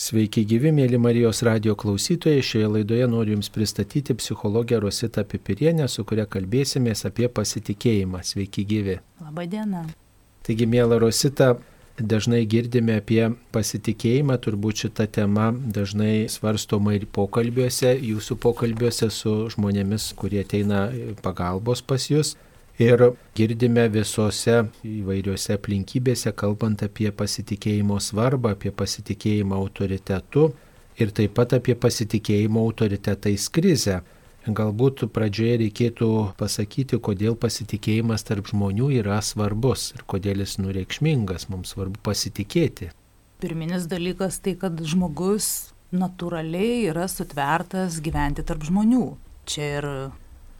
Sveiki gyvi, mėly Marijos radio klausytojai. Šioje laidoje noriu Jums pristatyti psichologę Rositą Pipirienę, su kuria kalbėsimės apie pasitikėjimą. Sveiki gyvi. Labadiena. Taigi, mėla Rosita, dažnai girdime apie pasitikėjimą, turbūt šita tema dažnai svarstoma ir pokalbiuose, jūsų pokalbiuose su žmonėmis, kurie ateina pagalbos pas Jūs. Ir girdime visose įvairiose aplinkybėse, kalbant apie pasitikėjimo svarbą, apie pasitikėjimą autoritetu ir taip pat apie pasitikėjimo autoritetais krizę. Galbūt pradžioje reikėtų pasakyti, kodėl pasitikėjimas tarp žmonių yra svarbus ir kodėl jis nureikšmingas, mums svarbu pasitikėti. Pirminis dalykas tai, kad žmogus natūraliai yra sutvertas gyventi tarp žmonių. Čia ir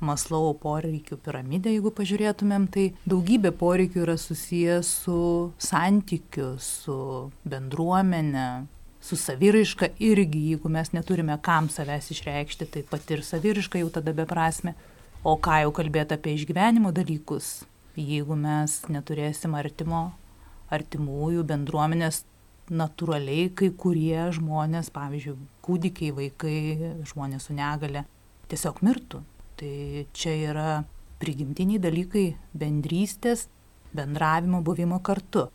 Maslovo poreikių piramidė, jeigu pažiūrėtumėm, tai daugybė poreikių yra susijęs su santykiu, su bendruomenė, su saviraiška irgi, jeigu mes neturime kam savęs išreikšti, tai pat ir saviraiška jau tada beprasme. O ką jau kalbėti apie išgyvenimo dalykus, jeigu mes neturėsim artimo, artimųjų bendruomenės, natūraliai kai kurie žmonės, pavyzdžiui, kūdikiai, vaikai, žmonės su negale, tiesiog mirtų. Tai čia yra prigimtiniai dalykai bendrystės, bendravimo, buvimo kartu.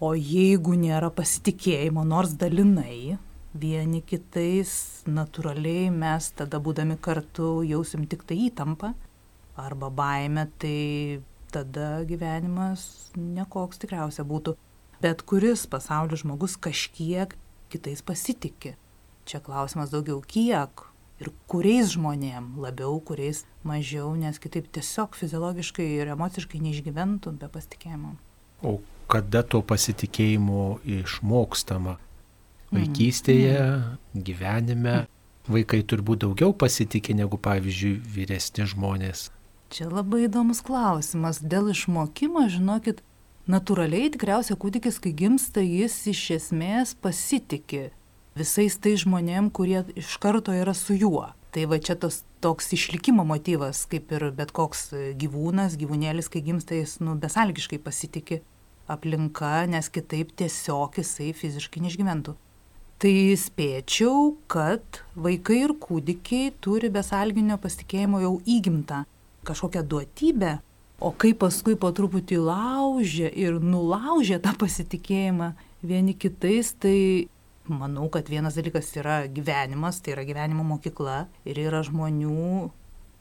O jeigu nėra pasitikėjimo, nors dalinai, vieni kitais, natūraliai mes tada būdami kartu jausim tik tai įtampą arba baimę, tai tada gyvenimas nekoks tikriausia būtų. Bet kuris pasaulio žmogus kažkiek kitais pasitikė. Čia klausimas daugiau kiek, ir kuriais žmonėm labiau, kuriais mažiau, nes kitaip tiesiog fiziologiškai ir emociškai neišgyventum be pasitikėjimo. O kada to pasitikėjimo išmokstama? Vaikystėje, mm. gyvenime, vaikai turbūt daugiau pasitikė negu, pavyzdžiui, vyresni žmonės. Čia labai įdomus klausimas. Dėl išmokimo, žinokit, natūraliai tikriausiai kūdikis, kai gimsta, jis iš esmės pasitikė visais tai žmonėm, kurie iš karto yra su juo. Tai va čia tos, toks išlikimo motyvas, kaip ir bet koks gyvūnas, gyvūnėlis, kai gimsta, jis nu, besalgiškai pasitikė aplinka, nes kitaip tiesiog jisai fiziškai neišgyventų. Tai spėčiau, kad vaikai ir kūdikiai turi besalginio pasitikėjimo jau įgimtą kažkokią duotybę, o kaip paskui po truputį laužė ir nulaužė tą pasitikėjimą vieni kitais, tai Manau, kad vienas dalykas yra gyvenimas, tai yra gyvenimo mokykla ir yra žmonių,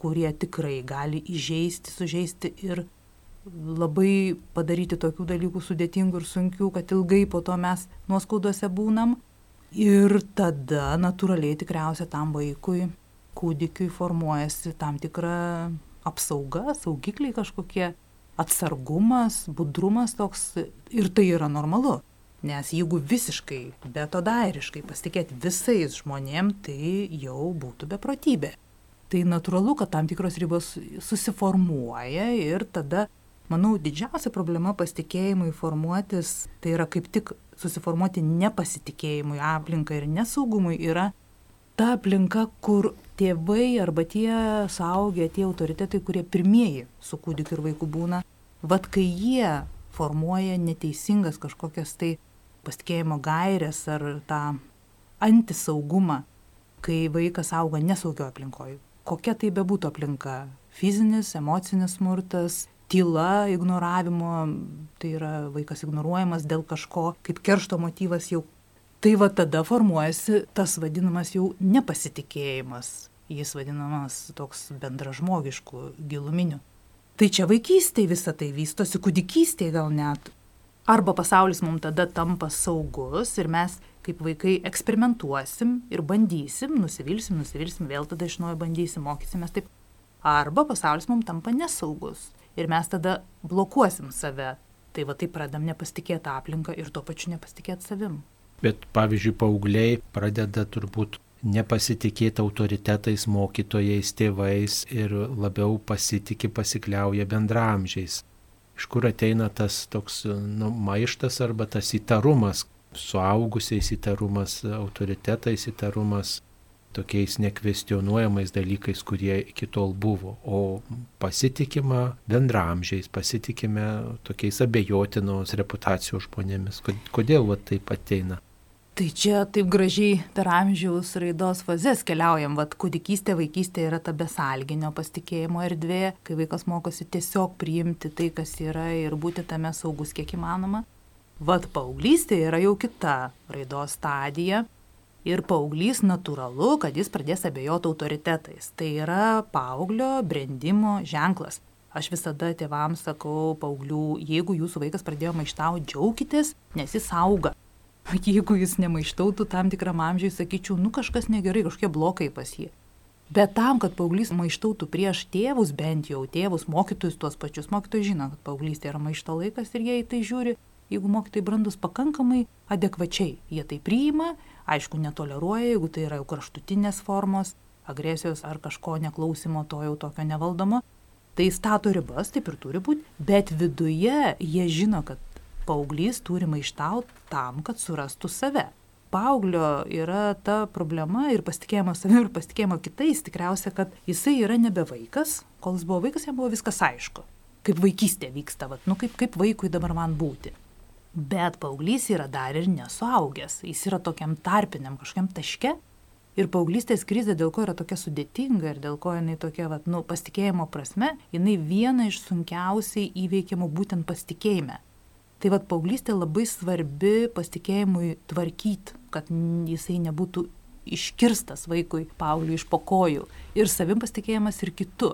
kurie tikrai gali įžeisti, sužeisti ir labai padaryti tokių dalykų sudėtingų ir sunkių, kad ilgai po to mes nuoskaudose būnam. Ir tada natūraliai tikriausiai tam vaikui, kūdikiui formuojasi tam tikra apsauga, saugikliai kažkokie, atsargumas, budrumas toks ir tai yra normalu. Nes jeigu visiškai betodairiškai pasitikėti visais žmonėm, tai jau būtų beprotybė. Tai natūralu, kad tam tikros ribos susiformuoja ir tada, manau, didžiausia problema pasitikėjimui formuotis, tai yra kaip tik susiformuoti nepasitikėjimui aplinkai ir nesaugumui yra ta aplinka, kur tėvai arba tie suaugę, tie autoritetai, kurie pirmieji su kūdikiu ir vaiku būna, vad kai jie formuoja neteisingas kažkokias tai pasitikėjimo gairės ar tą antisaugumą, kai vaikas auga nesaugio aplinkoje. Kokia tai bebūtų aplinka - fizinis, emocinis smurtas, tyla, ignoravimo, tai yra vaikas ignoruojamas dėl kažko, kaip keršto motyvas jau. Tai va tada formuojasi tas vadinamas jau nepasitikėjimas. Jis vadinamas toks bendražmogišku, giluminiu. Tai čia vaikystėje visą tai vystosi, kūdikystėje gal net Arba pasaulis mums tada tampa saugus ir mes kaip vaikai eksperimentuosim ir bandysim, nusivilsim, nusivilsim, vėl tada iš naujo bandysim, mokysimės taip. Arba pasaulis mums tampa nesaugus ir mes tada blokuosim save. Tai va taip pradam nepasitikėti aplinką ir tuo pačiu nepasitikėti savim. Bet pavyzdžiui, paaugliai pradeda turbūt nepasitikėti autoritetais, mokytojais, tėvais ir labiau pasitikė, pasikliauja bendramžiais iš kur ateina tas toks nu, maištas arba tas įtarumas, suaugusiais įtarumas, autoritetais įtarumas, tokiais nekvestionuojamais dalykais, kurie iki tol buvo, o pasitikima bendramžiais, pasitikime tokiais abejotinos reputacijos žmonėmis. Kodėl va taip ateina? Tai čia taip gražiai per amžiaus raidos fazės keliaujam, vad kūdikystė, vaikystė yra ta besalginio pasitikėjimo erdvė, kai vaikas mokosi tiesiog priimti tai, kas yra ir būti tame saugus kiek įmanoma. Vad paauglystė yra jau kita raidos stadija ir paauglys natūralu, kad jis pradės abejoti autoritetais. Tai yra paauglio brendimo ženklas. Aš visada tėvams sakau, paauglių, jeigu jūsų vaikas pradėjo maištauti, džiaukitės, nes jis auga Jeigu jis nemaištautų tam tikram amžiui, sakyčiau, nu kažkas negerai, kažkokie blokai pas jį. Bet tam, kad paauglys maištautų prieš tėvus, bent jau tėvus, mokytojus tuos pačius, mokytojai žino, kad paauglystė yra maišto laikas ir jie į tai žiūri, jeigu mokytojai brandus pakankamai adekvačiai, jie tai priima, aišku, netoleruoja, jeigu tai yra jau kraštutinės formos, agresijos ar kažko neklausimo, to jau tokio nevaldoma, tai stato ribas, taip ir turi būti, bet viduje jie žino, kad paauglys turi maištauti tam, kad surastų save. Paauglio yra ta problema ir pasitikėjimo savimi ir pasitikėjimo kitais tikriausia, kad jisai yra nebe vaikas, kol jis buvo vaikas, jam buvo viskas aišku. Kaip vaikystė vyksta, vat, nu kaip, kaip vaikui dabar man būti. Bet paauglys yra dar ir nesuaugęs, jis yra tokiam tarpiniam kažkokiam taške. Ir paauglystės krizė, dėl ko yra tokia sudėtinga ir dėl ko jinai tokia, vat, nu, pasitikėjimo prasme, jinai viena iš sunkiausiai įveikiamų būtent pasitikėjime. Tai vad paauglystė labai svarbi pasitikėjimui tvarkyti, kad jisai nebūtų iškirstas vaikui, paaugliui iš pokojų. Ir savim pasitikėjimas ir kitu.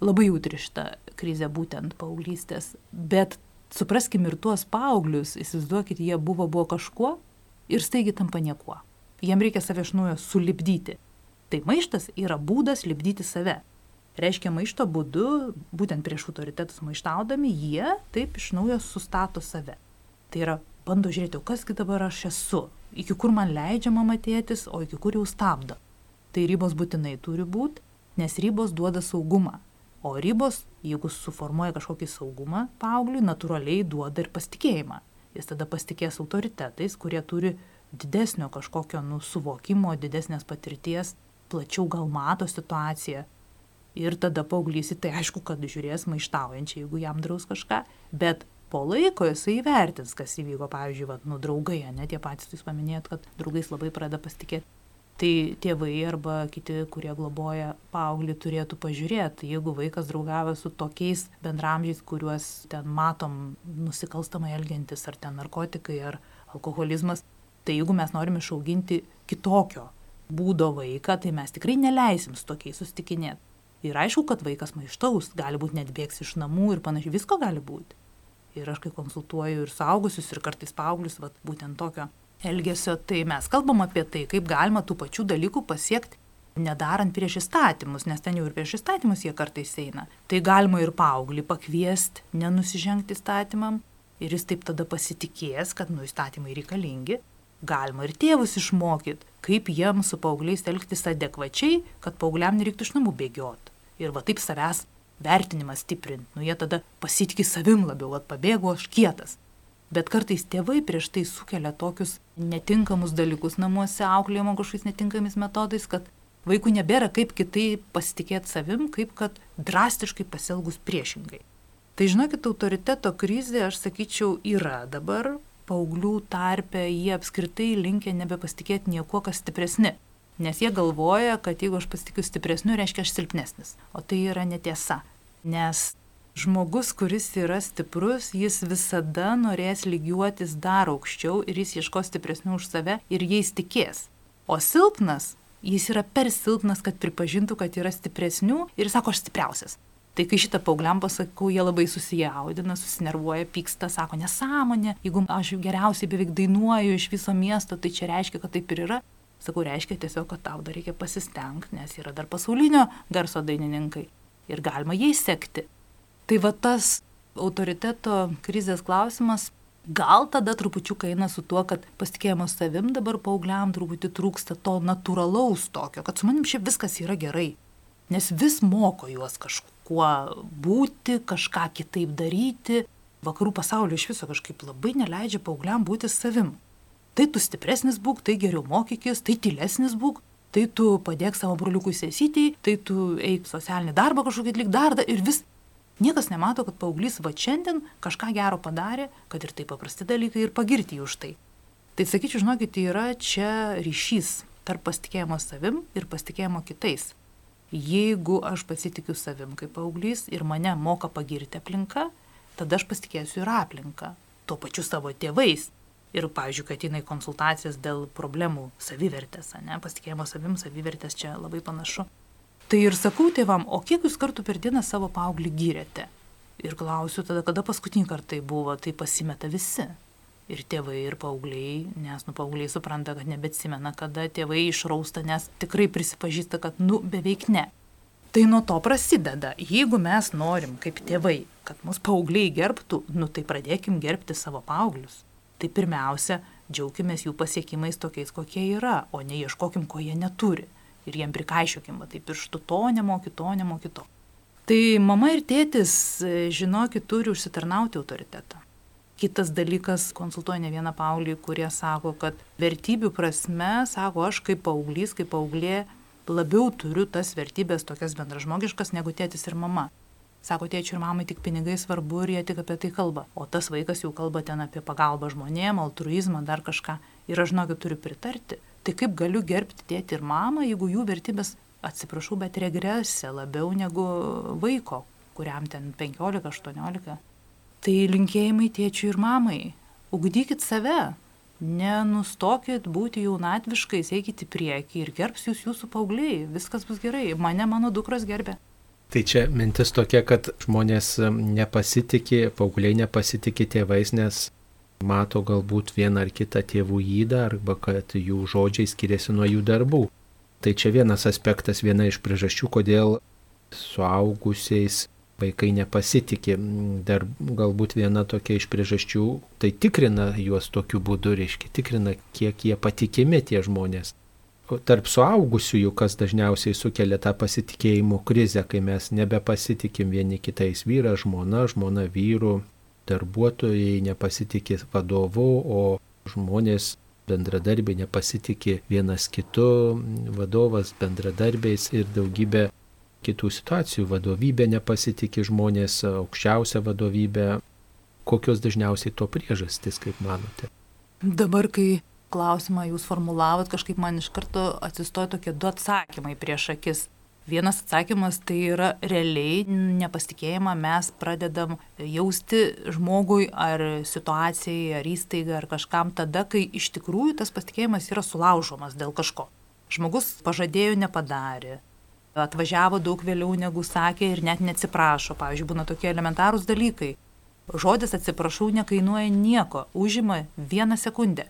Labai jautri šita krizė būtent paauglystės. Bet supraskim ir tuos paauglius, įsivaizduokit, jie buvo, buvo kažkuo ir staigi tampa niekuo. Jiem reikia save iš naujo sulibdyti. Tai maištas yra būdas libdyti save. Reiškia, maišto būdu, būtent prieš autoritetus maištaudami, jie taip iš naujo sustato save. Tai yra, bando žiūrėti, o kasgi dabar aš esu, iki kur man leidžia mama tėtis, o iki kur jau stabdo. Tai ribos būtinai turi būti, nes ribos duoda saugumą. O ribos, jeigu suformuoja kažkokį saugumą paaugliui, natūraliai duoda ir pasitikėjimą. Jis tada pasitikės autoritetais, kurie turi didesnio kažkokio nusuvokimo, didesnės patirties, plačiau gal mato situaciją, Ir tada paauglys į tai aišku, kad žiūrės maištaujančiai, jeigu jam draus kažką, bet po laiko jisai įvertins, kas įvyko, pavyzdžiui, vat, nu, draugai, ne tie patys jūs paminėjot, kad draugais labai pradeda pasitikėti. Tai tėvai arba kiti, kurie globoja paauglį, turėtų pažiūrėti, jeigu vaikas draugavo su tokiais bendramžiais, kuriuos ten matom nusikalstamai elgiantis, ar ten narkotikai, ar alkoholizmas, tai jeigu mes norime išauginti kitokio būdo vaiką, tai mes tikrai neleisim su tokiais susitikinėti. Ir aišku, kad vaikas maištaus, gali būti net bėgs iš namų ir panašiai, visko gali būti. Ir aš kai konsultuoju ir saugusius, ir kartais paauglius, vat, būtent tokio elgesio, tai mes kalbam apie tai, kaip galima tų pačių dalykų pasiekti, nedarant prieš įstatymus, nes ten jau ir prieš įstatymus jie kartais eina. Tai galima ir paauglį pakviesti, nenusižengti įstatymam, ir jis taip tada pasitikės, kad nu įstatymai reikalingi. Galima ir tėvus išmokyti, kaip jiems su paaugliais elgtis adekvačiai, kad paaugliam nereiktų iš namų bėgioti ir va taip savęs vertinimą stiprint. Nu jie tada pasitikė savim labiau, kad pabėgo aš kietas. Bet kartais tėvai prieš tai sukelia tokius netinkamus dalykus namuose, auklėjimo kažkokiais netinkamais metodais, kad vaikų nebėra kaip kitaip pasitikėti savim, kaip kad drastiškai pasielgus priešingai. Tai žinokit, autoriteto krizė, aš sakyčiau, yra dabar paauglių tarpe, jie apskritai linkia nebepasitikėti niekuo, kas stipresni. Nes jie galvoja, kad jeigu aš pasitikiu stipresniu, reiškia aš silpnesnis. O tai yra netiesa. Nes žmogus, kuris yra stiprus, jis visada norės lygiuotis dar aukščiau ir jis ieško stipresnių už save ir jais tikės. O silpnas, jis yra per silpnas, kad pripažintų, kad yra stipresnių ir sako, aš stipriausias. Tai kai šitą paaugliam pasakau, jie labai susijaudina, susinervuoja, pyksta, sako nesąmonė, jeigu aš geriausiai beveik dainuoju iš viso miesto, tai čia reiškia, kad taip ir yra. Sakau, reiškia tiesiog, kad tau dar reikia pasistengti, nes yra dar pasaulinio garso dainininkai ir galima jais sekti. Tai va tas autoriteto krizės klausimas gal tada trupučiuką eina su tuo, kad pasitikėjimo savim dabar paaugliam truputį trūksta to natūralaus tokio, kad su manim šiaip viskas yra gerai. Nes vis moko juos kažkuo būti, kažką kitaip daryti. Vakarų pasaulio iš viso kažkaip labai neleidžia paaugliam būti savim tai tu stipresnis būk, tai geriau mokykis, tai tylesnis būk, tai tu padėk savo broliukui sesytėjai, tai tu eik socialinį darbą kažkokį atlik darbą ir vis. Niekas nemato, kad paauglys va šiandien kažką gero padarė, kad ir tai paprasti dalykai ir pagirti jį už tai. Tai sakyčiau, žinokit, yra čia ryšys tarp pasitikėjimo savim ir pasitikėjimo kitais. Jeigu aš pasitikiu savim kaip paauglys ir mane moka pagirti aplinka, tada aš pasitikėsiu ir aplinką, tuo pačiu savo tėvais. Ir, pavyzdžiui, kad jinai konsultacijas dėl problemų savivertės, ne, pasitikėjimo savim, savivertės čia labai panašu. Tai ir sakau tėvam, o kiek jūs kartų per dieną savo paauglį gyrėte? Ir klausiu tada, kada paskutinį kartą tai buvo, tai pasimeta visi. Ir tėvai, ir paaugliai, nes, nu, paaugliai supranta, kad nebetsimena, kada tėvai išrausta, nes tikrai prisipažįsta, kad, nu, beveik ne. Tai nuo to prasideda. Jeigu mes norim, kaip tėvai, kad mus paaugliai gerbtų, nu, tai pradėkim gerbti savo paauglius. Tai pirmiausia, džiaukimės jų pasiekimais tokiais, kokie yra, o ne ieškokim, ko jie neturi ir jiem prikaišiokim, tai pirštų to nemoki, to nemoki to. Tai mama ir tėtis, e, žinokit, turi užsitarnauti autoritetą. Kitas dalykas, konsultuoju ne vieną paauglį, kurie sako, kad vertybių prasme, sako, aš kaip paauglys, kaip paauglė, labiau turiu tas vertybės tokias bendražmogiškas negu tėtis ir mama. Sako, tėčiui ir mamai tik pinigai svarbu ir jie tik apie tai kalba. O tas vaikas jau kalba ten apie pagalbą žmonėm, altruizmą, dar kažką. Ir aš žinokit, turiu pritarti. Tai kaip galiu gerbti tėtį ir mamą, jeigu jų vertybės, atsiprašau, bet regresė labiau negu vaiko, kuriam ten 15-18. Tai linkėjimai tėčiui ir mamai. Ugdykit save, nenustokit būti jaunatviškais, eikit į priekį ir gerbs jūs jūsų paaugliai, viskas bus gerai, mane mano dukros gerbė. Tai čia mintis tokia, kad žmonės nepasitikė, paaugliai nepasitikė tėvais, nes mato galbūt vieną ar kitą tėvų įdą arba kad jų žodžiai skiriasi nuo jų darbų. Tai čia vienas aspektas, viena iš priežasčių, kodėl suaugusiais vaikai nepasitikė. Dar galbūt viena tokia iš priežasčių, tai tikrina juos tokiu būdu, reiškia, tikrina, kiek jie patikimi tie žmonės. Tarp suaugusiųjų, kas dažniausiai sukelia tą pasitikėjimo krizę, kai mes nebepasitikim vieni kitais - vyra, žmona, žmona vyru, darbuotojai nepasitikė vadovu, o žmonės bendradarbiai nepasitikė vienas kitu, vadovas bendradarbiais ir daugybė kitų situacijų. Vadovybė nepasitikė žmonės, aukščiausia vadovybė. Kokios dažniausiai to priežastys, kaip manote? Dabar, kai klausimą jūs formulavot, kažkaip man iš karto atsistojo tokie du atsakymai prieš akis. Vienas atsakymas tai yra realiai nepasitikėjimą mes pradedam jausti žmogui ar situacijai, ar įstaigai, ar kažkam tada, kai iš tikrųjų tas pasitikėjimas yra sulaužomas dėl kažko. Žmogus pažadėjo, nepadarė, atvažiavo daug vėliau negu sakė ir net neatsiprašo. Pavyzdžiui, būna tokie elementarūs dalykai. Žodis atsiprašau nekainuoja nieko, užima vieną sekundę.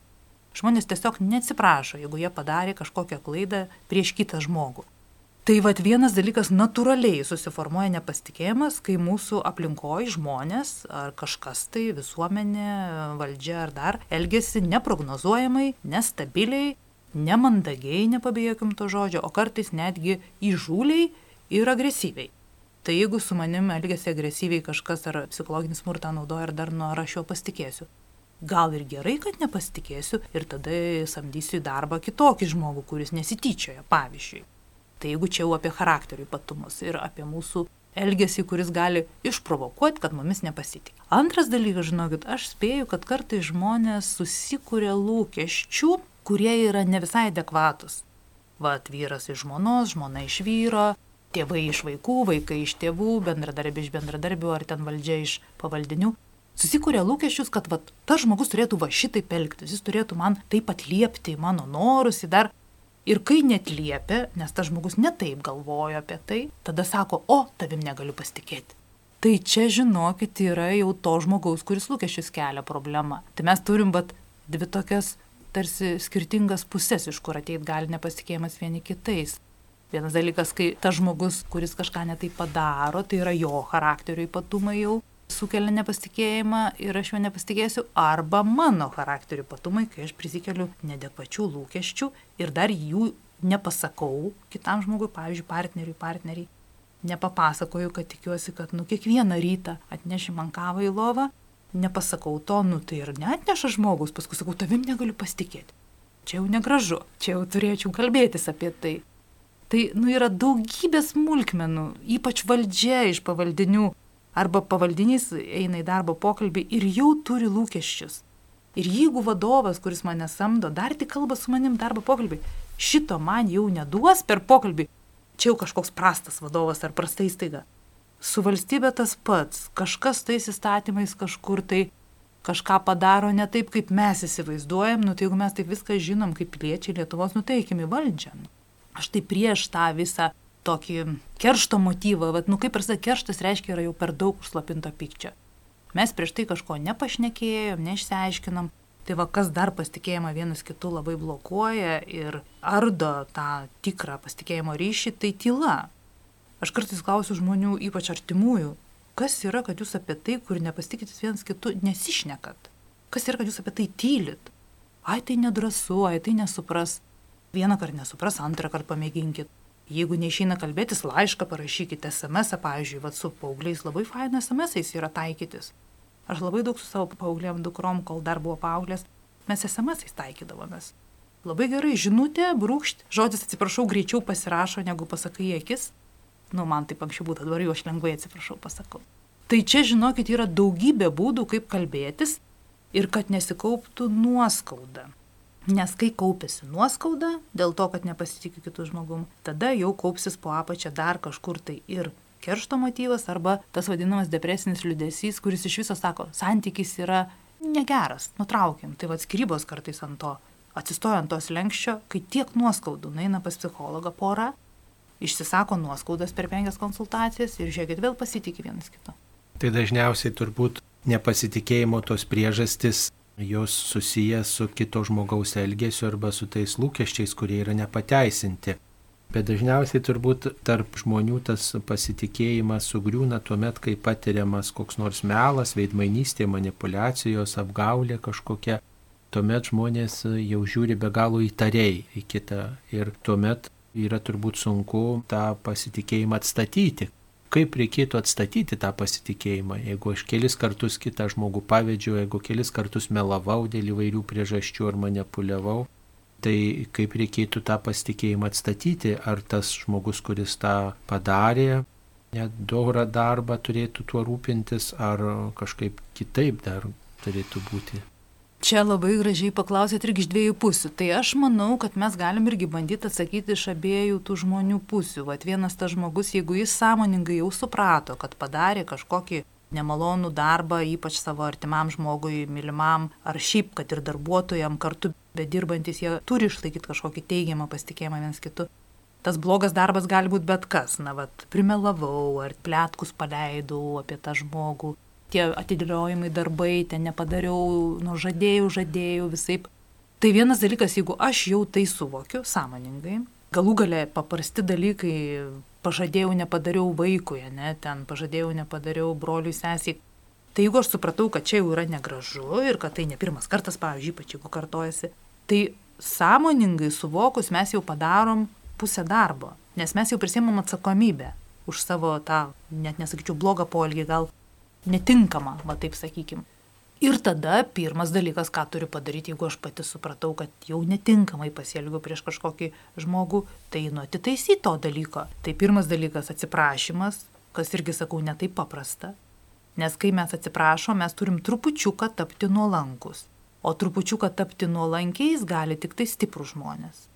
Žmonės tiesiog neatsiprašo, jeigu jie padarė kažkokią klaidą prieš kitą žmogų. Tai vad vienas dalykas natūraliai susiformuoja nepasitikėjimas, kai mūsų aplinkoje žmonės ar kažkas tai visuomenė, valdžia ar dar elgesi neprognozuojamai, nestabiliai, nemandagiai, nepabėjokim to žodžio, o kartais netgi įžūliai ir agresyviai. Tai jeigu su manim elgesi agresyviai kažkas ar psichologinį smurtą naudoja ar dar nu ar aš juo pasitikėsiu. Gal ir gerai, kad nepasitikėsiu ir tada samdysiu į darbą kitokį žmogų, kuris nesityčioja, pavyzdžiui. Tai jeigu čia jau apie charakterio ypatumus ir apie mūsų elgesį, kuris gali išprovokuoti, kad mumis nepasitikė. Antras dalykas, žinokit, aš spėju, kad kartai žmonės susikūrė lūkesčių, kurie yra ne visai adekvatus. Vat vyras iš žmonos, žmona iš vyro, tėvai iš vaikų, vaikai iš tėvų, bendradarbiai iš bendradarbių ar ten valdžia iš pavaldinių. Susikūrė lūkesčius, kad vat, tas žmogus turėtų va šitaip elgtis, jis turėtų man taip atliepti į mano norus, į dar Ir kai netliepia, nes tas žmogus netaip galvojo apie tai, tada sako, o, tavim negaliu pasitikėti. Tai čia, žinokit, yra jau to žmogaus, kuris lūkesčius kelia problema. Tai mes turim bat dvi tokias tarsi skirtingas pusės, iš kur ateit gali nepasitikėjimas vieni kitais. Vienas dalykas, kai tas žmogus, kuris kažką netai padaro, tai yra jo charakterio ypatumai jau, sukelia nepasitikėjimą ir aš juo nepasitikėsiu, arba mano charakterio patumai, kai aš prisikeliu nedekvačių lūkesčių ir dar jų nepasakau kitam žmogui, pavyzdžiui, partneriui, partneriai. Nepapasakoju, kad tikiuosi, kad nu kiekvieną rytą atneši man kavą į lovą, nepasakau to, nu tai ir neatneša žmogus, paskui sakau, tavim negaliu pasitikėti. Čia jau negražu, čia jau turėčiau kalbėtis apie tai. Tai, nu, yra daugybė smulkmenų, ypač valdžia iš pavaldinių arba pavaldinys eina į darbo pokalbį ir jau turi lūkesčius. Ir jeigu vadovas, kuris mane samdo, dar tik kalba su manim darbo pokalbį, šito man jau neduos per pokalbį, čia jau kažkoks prastas vadovas ar prasta įstaiga. Su valstybė tas pats, kažkas tais įstatymais kažkur tai kažką padaro ne taip, kaip mes įsivaizduojam, nu tai jeigu mes taip viską žinom, kaip piliečiai Lietuvos, nu tai eikime į valdžią. Nu. Aš tai prieš tą visą tokį keršto motyvą, vat, nu kaip ir sakai, kerštas reiškia yra jau per daug užslapinto pykčio. Mes prieš tai kažko nepašnekėjom, neišsiaiškinom. Tai va, kas dar pasitikėjimą vienas kitų labai blokuoja ir ardo tą tikrą pasitikėjimo ryšį, tai tyla. Aš kartais klausiu žmonių, ypač artimųjų, kas yra, kad jūs apie tai, kur nepasitikėtis vienas kitų, nesišnekat? Kas yra, kad jūs apie tai tylit? Ai, tai nedrasu, ai, tai nesupras. Vieną kartą nesupras, antrą kartą pamėginkit. Jeigu neišeina kalbėtis, laišką parašykite SMS, pavyzdžiui, vad su paaugliais labai faina SMS yra taikytis. Aš labai daug su savo paaugliam dukrom, kol dar buvo paauglės, mes SMS taikydavomės. Labai gerai, žinutė, brūkšt, žodis atsiprašau greičiau pasirašo, negu pasakai akis. Nu, man taip anksčiau būtų, dabar jau aš lengvai atsiprašau pasakau. Tai čia, žinokit, yra daugybė būdų, kaip kalbėtis ir kad nesikauptų nuoskauda. Nes kai kaupėsi nuoskauda dėl to, kad nepasitikė kitų žmogum, tada jau kaupsis po apačią dar kažkur tai ir keršto motyvas arba tas vadinamas depresinis liudesys, kuris iš viso sako, santykis yra negeras, nutraukiam. Tai vad skirybos kartais ant to, atsistoja ant tos lenkščio, kai tiek nuoskaudų nueina pas psichologą porą, išsisako nuoskaudas per penkias konsultacijas ir žiūrėkit, vėl pasitikė vienas kito. Tai dažniausiai turbūt nepasitikėjimo tos priežastis jos susijęs su kito žmogaus elgesiu arba su tais lūkesčiais, kurie yra nepateisinti. Bet dažniausiai turbūt tarp žmonių tas pasitikėjimas sugriūna tuo met, kai patiriamas koks nors melas, veidmainystė, manipulacijos, apgaulė kažkokia. Tuomet žmonės jau žiūri be galo įtariai į kitą ir tuomet yra turbūt sunku tą pasitikėjimą atstatyti kaip reikėtų atstatyti tą pasitikėjimą, jeigu aš kelis kartus kitą žmogų pavedžiau, jeigu kelis kartus melavau dėl įvairių priežasčių ar manipuliavau, tai kaip reikėtų tą pasitikėjimą atstatyti, ar tas žmogus, kuris tą padarė, net dorą darbą turėtų tuo rūpintis, ar kažkaip kitaip dar turėtų būti. Čia labai gražiai paklausėt irgi iš dviejų pusių. Tai aš manau, kad mes galim irgi bandyti atsakyti iš abiejų tų žmonių pusių. Vat vienas tas žmogus, jeigu jis sąmoningai jau suprato, kad padarė kažkokį nemalonų darbą, ypač savo artimam žmogui, mylimam, ar šiaip, kad ir darbuotojam kartu bedirbantis, jie turi išlaikyti kažkokį teigiamą pasitikėjimą vienas kitu. Tas blogas darbas gali būti bet kas, na, vad, primelavau, ar plėtkus paleidau apie tą žmogų, tie atidėliojimai darbai, ten nepadariau, nu žadėjau, žadėjau visai. Tai vienas dalykas, jeigu aš jau tai suvokiu sąmoningai, galų gale paprasti dalykai, pažadėjau, nepadariau vaikui, ne, ten pažadėjau, nepadariau broliui sesiai. Tai jeigu aš supratau, kad čia jau yra negražu ir kad tai ne pirmas kartas, pavyzdžiui, ypač jeigu kartojasi, tai sąmoningai suvokus mes jau padarom pusę darbo, nes mes jau prisimam atsakomybę už savo tą, net nesakyčiau, blogą poelgį, gal netinkama, va taip sakykim. Ir tada pirmas dalykas, ką turiu padaryti, jeigu aš pati supratau, kad jau netinkamai pasielgiu prieš kažkokį žmogų, tai nu atitaisyti to dalyko. Tai pirmas dalykas - atsiprašymas, kas irgi sakau netaip paprasta. Nes kai mes atsiprašom, mes turim trupučiuką tapti nuolankus. O trupučiuką tapti nuolankiais gali tik tai stiprų žmonės.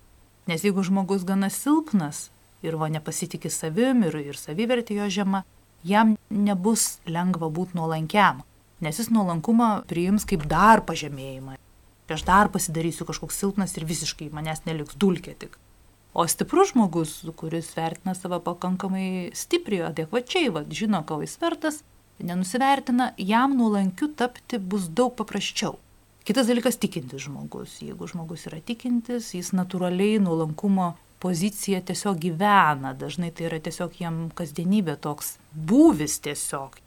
Nes jeigu žmogus gana silpnas ir va nepasitikė savim ir, ir savivertė jo žema, jam nebus lengva būti nuolankiam, nes jis nuolankumą priims kaip dar pažemėjimą. Aš dar pasidarysiu kažkoks silpnas ir visiškai manęs neliks dulkė tik. O stiprus žmogus, kuris vertina save pakankamai stipriai, adekvačiai, va, žino, ko jis vertas, nenusivertina, jam nuolankiu tapti bus daug paprasčiau. Kitas dalykas - tikintis žmogus. Jeigu žmogus yra tikintis, jis natūraliai nuolankumo pozicija tiesiog gyvena, dažnai tai yra tiesiog jam kasdienybė toks būvis tiesiog.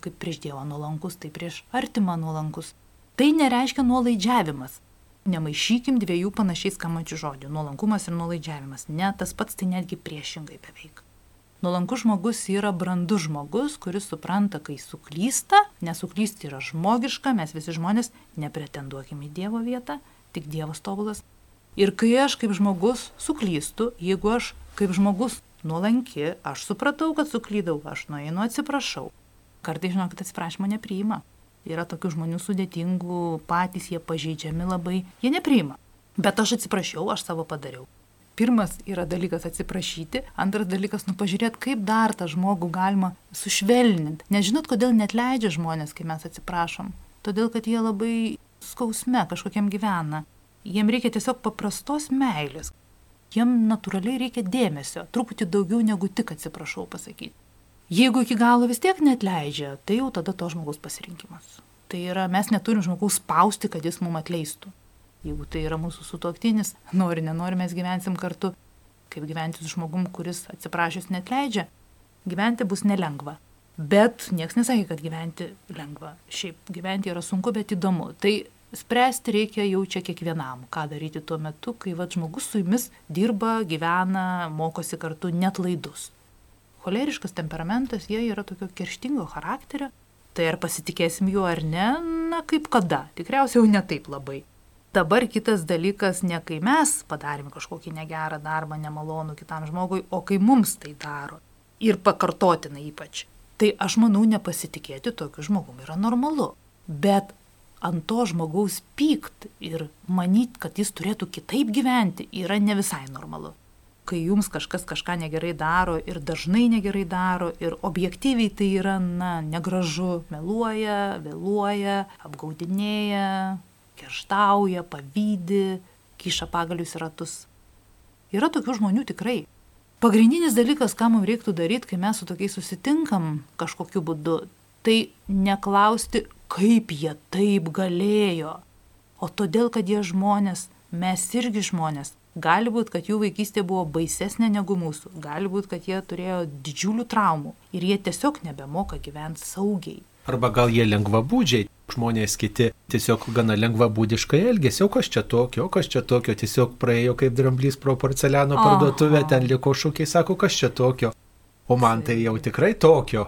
Kaip prieš Dievą nuolankus, tai prieš artimą nuolankus. Tai nereiškia nuolaidžiavimas. Nemaišykim dviejų panašiai skambančių žodžių - nuolankumas ir nuolaidžiavimas. Ne, tas pats tai netgi priešingai beveik. Nuolankus žmogus yra brandus žmogus, kuris supranta, kai suklysta, nesuklysti yra žmogiška, mes visi žmonės nepretenduokime į Dievo vietą, tik Dievas tobulas, Ir kai aš kaip žmogus suklystu, jeigu aš kaip žmogus nuolanki, aš supratau, kad suklydau, aš nueinu atsiprašau. Kartai žinokit, atsiprašymo nepriima. Yra tokių žmonių sudėtingų, patys jie pažeidžiami labai, jie nepriima. Bet aš atsiprašiau, aš savo padariau. Pirmas yra dalykas atsiprašyti, antras dalykas, nu pažiūrėti, kaip dar tą žmogų galima sušvelninti. Nežinot, kodėl net leidžia žmonės, kai mes atsiprašom. Todėl, kad jie labai skausme kažkokiam gyvena. Jiem reikia tiesiog paprastos meilės. Jiem natūraliai reikia dėmesio, truputį daugiau negu tik atsiprašau pasakyti. Jeigu iki galo vis tiek net leidžia, tai jau tada to žmogaus pasirinkimas. Tai yra, mes neturim žmogaus spausti, kad jis mums atleistų. Jeigu tai yra mūsų sutuoktinis, nori, nenori, mes gyvensim kartu. Kaip gyventi su žmogum, kuris atsiprašęs net leidžia, gyventi bus nelengva. Bet nieks nesakė, kad gyventi lengva. Šiaip gyventi yra sunku, bet įdomu. Tai spręsti reikia jau čia kiekvienam, ką daryti tuo metu, kai va, žmogus su jumis dirba, gyvena, mokosi kartu net laidus choleriškas temperamentas, jie yra tokio kerštingo charakterio. Tai ar pasitikėsim juo ar ne, na kaip kada, tikriausiai jau ne taip labai. Dabar kitas dalykas ne kai mes padarėme kažkokį negerą darbą, nemalonų kitam žmogui, o kai mums tai daro. Ir pakartotina ypač. Tai aš manau, nepasitikėti tokiu žmogumi yra normalu. Bet ant to žmogaus pykt ir manyti, kad jis turėtų kitaip gyventi, yra ne visai normalu kai jums kažkas kažką negerai daro ir dažnai negerai daro ir objektyviai tai yra, na, negražu, meluoja, vėluoja, apgaudinėja, kerštauja, pavydį, kiša pagalius ratus. Yra tokių žmonių tikrai. Pagrindinis dalykas, ką mums reiktų daryti, kai mes su tokiais susitinkam kažkokiu būdu, tai neklausti, kaip jie taip galėjo, o todėl, kad jie žmonės, mes irgi žmonės, Gali būti, kad jų vaikystė buvo baisesnė negu mūsų, gali būti, kad jie turėjo didžiulių traumų ir jie tiesiog nebemoka gyventi saugiai. Arba gal jie lengvabūdžiai, žmonės kiti tiesiog gana lengvabūdiškai elgėsi, o kas čia tokio, kas čia tokio, tiesiog praėjo kaip dramblys pro porceliano parduotuvę, ten liko šūkiai, sako, kas čia tokio. O man tai jau tikrai tokio.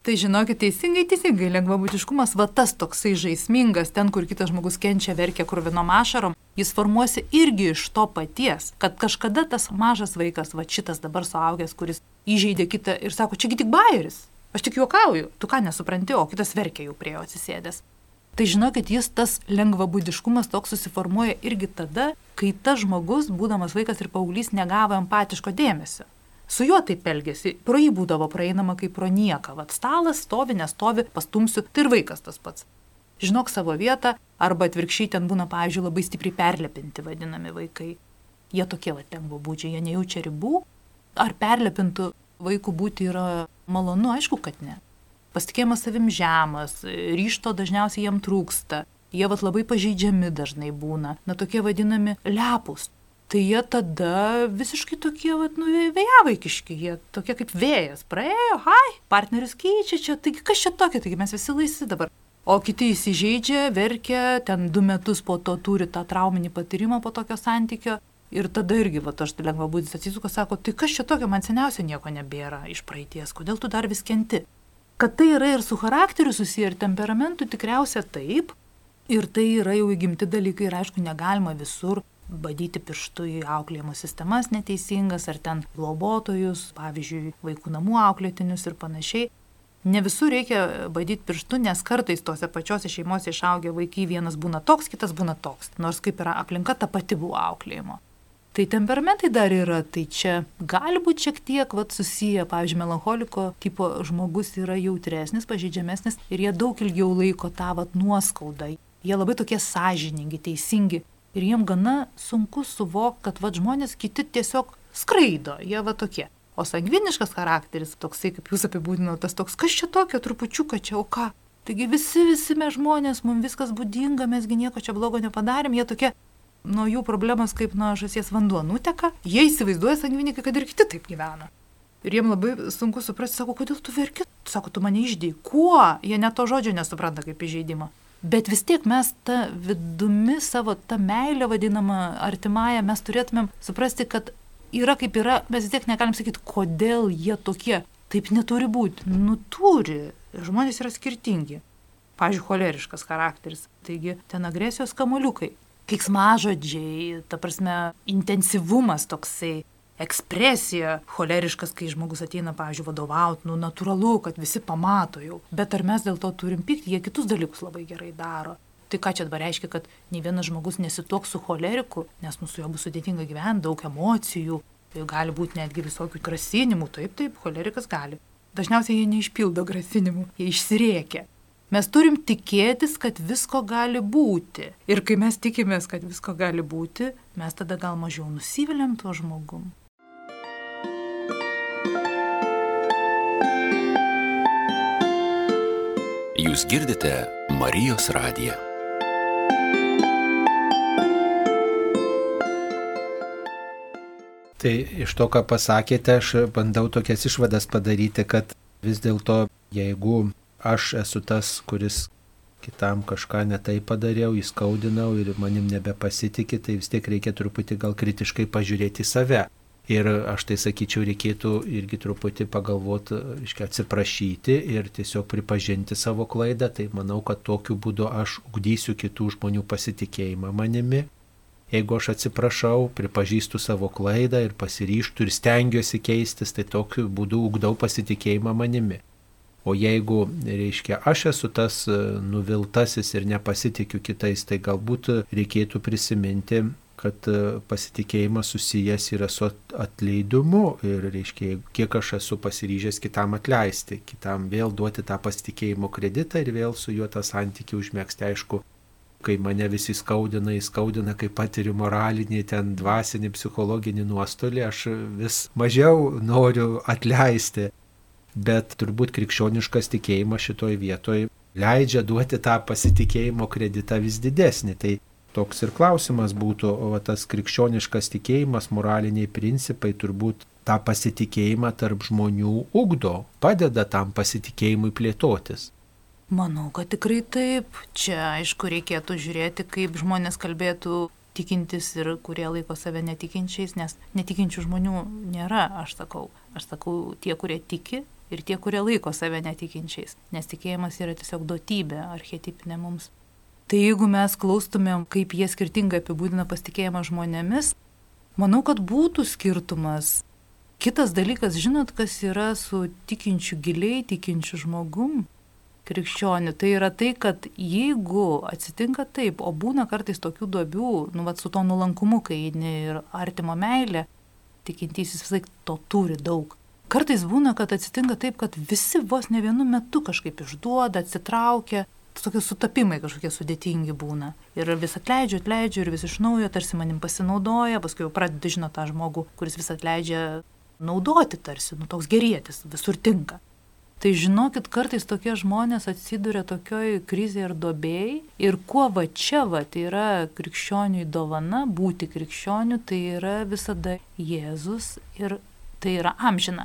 Tai žinokit, teisingai, teisingai, lengvabūdiškumas, va tas toksai žaismingas, ten, kur kitas žmogus kenčia, verkia kurvinom ašarom, jis formuosi irgi iš to paties, kad kažkada tas mažas vaikas, va šitas dabar suaugęs, kuris įžeidė kitą ir sako, čiagi tik bairis, aš tik juokauju, tu ką nesupranti, o kitas verkia jau prie jo atsisėdęs. Tai žinokit, jis tas lengvabūdiškumas toks susiformuoja irgi tada, kai tas žmogus, būdamas vaikas ir paauglys, negavo empatiško dėmesio su juo taip elgesi, pro jį būdavo praeinama kaip pro nieką, vad stalas stovi, nestovi, pastumsiu, tai ir vaikas tas pats. Žinok savo vietą, arba atvirkščiai ten būna, pavyzdžiui, labai stipriai perlepinti vadinami vaikai. Jie tokie va ten būdžiai, jie nejaučia ribų. Ar perlepintų vaikų būti yra malonu, aišku, kad ne. Pasitikėjimas savim žemas, ryšto dažniausiai jiem trūksta, jie vat labai pažeidžiami dažnai būna, na tokie vadinami lepus, tai jie tada visiškai tokie, vat, nu, vėjavaikiški, jie tokie kaip vėjas. Praėjo, hai, partneris keičia čia, taigi kas čia tokia, taigi mes visi laisvi dabar. O kiti įsižeidžia, verkia, ten du metus po to turi tą trauminį patyrimą po tokio santykio. Ir tada irgi, va, aš lengva būdis atsisuka, sako, tai kas čia tokio, man seniausia nieko nebėra iš praeities, kodėl tu dar vis kenti. Kad tai yra ir su charakteriu susiję, ir temperamentu tikriausia taip. Ir tai yra jau įgimti dalykai ir aišku, negalima visur badyti pirštu į auklėjimo sistemas neteisingas ar ten globotojus, pavyzdžiui, vaikų namų auklėtinius ir panašiai. Ne visur reikia badyti pirštu, nes kartais tose pačiose šeimose išaugę vaikai vienas būna toks, kitas būna toks, nors kaip yra aplinka ta pati buvo auklėjimo. Tai temperamentai dar yra, tai čia gali būti šiek tiek vat, susiję, pavyzdžiui, melancholiko tipo žmogus yra jautresnis, pažeidžiamesnis ir jie daug ilgiau laiko tą vat, nuoskaudą. Jie labai tokie sąžiningi, teisingi Ir jiem gana sunku suvokti, kad va žmonės kiti tiesiog skraido, jie va tokie. O sangviniškas charakteris, toksai, kaip jūs apibūdinote, tas toks, kas čia tokio, trupučiuką čia, o ką. Taigi visi, visi mes žmonės, mums viskas būdinga, mesgi nieko čia blogo nepadarėm, jie tokie, nuo jų problemos kaip nuo žasies vanduo nuteka, jie įsivaizduoja sangvinikai, kad ir kiti taip gyvena. Ir jiem labai sunku suprasti, sako, kodėl tu verki, sako, tu mane išdėjai, kuo, jie net to žodžio nesupranta kaip įžeidimą. Bet vis tiek mes tą vidumi savo, tą meilę vadinamą artimąją, mes turėtumėm suprasti, kad yra kaip yra, mes vis tiek negalim sakyti, kodėl jie tokie. Taip neturi būti. Nu turi. Žmonės yra skirtingi. Pavyzdžiui, choleriškas charakteris. Taigi ten agresijos kamoliukai. Kiksmažodžiai, ta prasme, intensyvumas toksai, ekspresija, choleriškas, kai žmogus ateina, pavyzdžiui, vadovauti, nu natūralu, kad visi pamato jau. Bet ar mes dėl to turim pykti, jie kitus dalykus labai gerai daro. Tai ką čia dabar reiškia, kad nei vienas žmogus nesitoks su choleriku, nes mūsų jo bus sudėtinga gyventi, daug emocijų, tai gali būti netgi visokių grasinimų, taip, taip, cholerikas gali. Dažniausiai jie neišpildo grasinimų, jie išsiriekia. Mes turim tikėtis, kad visko gali būti. Ir kai mes tikimės, kad visko gali būti, mes tada gal mažiau nusiviliam tuo žmogum. Jūs girdite Marijos radiją. Tai iš to, ką pasakėte, aš bandau tokias išvadas padaryti, kad vis dėlto, jeigu aš esu tas, kuris kitam kažką netai padariau, įskaudinau ir manim nebepasitikė, tai vis tiek reikia truputį gal kritiškai pažiūrėti į save. Ir aš tai sakyčiau, reikėtų irgi truputį pagalvoti, iškia atsiprašyti ir tiesiog pripažinti savo klaidą. Tai manau, kad tokiu būdu aš ugdysiu kitų žmonių pasitikėjimą manimi. Jeigu aš atsiprašau, pripažįstu savo klaidą ir pasiryštų ir stengiuosi keistis, tai tokiu būdu ugdau pasitikėjimą manimi. O jeigu, reiškia, aš esu tas nuviltasis ir nepasitikiu kitais, tai galbūt reikėtų prisiminti kad e, pasitikėjimas susijęs yra su atleidimu ir, reiškia, kiek aš esu pasiryžęs kitam atleisti, kitam vėl duoti tą pasitikėjimo kreditą ir vėl su juo tą santykių užmėgsti, aišku, kai mane visi skaudina, įskaudina, kai patiriu moralinį, ten dvasinį, psichologinį nuostolį, aš vis mažiau noriu atleisti. Bet turbūt krikščioniškas tikėjimas šitoj vietoj leidžia duoti tą pasitikėjimo kreditą vis didesnį. Tai Toks ir klausimas būtų, o tas krikščioniškas tikėjimas, moraliniai principai turbūt tą pasitikėjimą tarp žmonių ugdo, padeda tam pasitikėjimui plėtotis. Manau, kad tikrai taip. Čia aišku reikėtų žiūrėti, kaip žmonės kalbėtų tikintis ir kurie laiko save netikinčiais, nes netikinčių žmonių nėra, aš sakau. Aš sakau tie, kurie tiki ir tie, kurie laiko save netikinčiais. Nes tikėjimas yra tiesiog duotybė, archetipinė mums. Tai jeigu mes klaustumėm, kaip jie skirtingai apibūdina pasitikėjimą žmonėmis, manau, kad būtų skirtumas. Kitas dalykas, žinot, kas yra su tikinčiu giliai, tikinčiu žmogum, krikščioniu, tai yra tai, kad jeigu atsitinka taip, o būna kartais tokių duobių, nu, vat, su to nulankumu, kai ir artimo meilė, tikintysis vis laik to turi daug. Kartais būna, kad atsitinka taip, kad visi vos ne vienu metu kažkaip išduoda, atsitraukia, tokie sutapimai kažkokie sudėtingi būna. Ir vis atleidžiu, atleidžiu ir vis iš naujo, tarsi manim pasinaudoja, paskui jau pradedu žinoti tą žmogų, kuris vis atleidžia naudoti tarsi, nu toks gerėtis, visur tinka. Tai žinokit, kartais tokie žmonės atsiduria tokioj krizėje ir dobėjai. Ir kuo va čia va, tai yra krikščioniui dovana, būti krikščioniu, tai yra visada Jėzus ir tai yra amžina.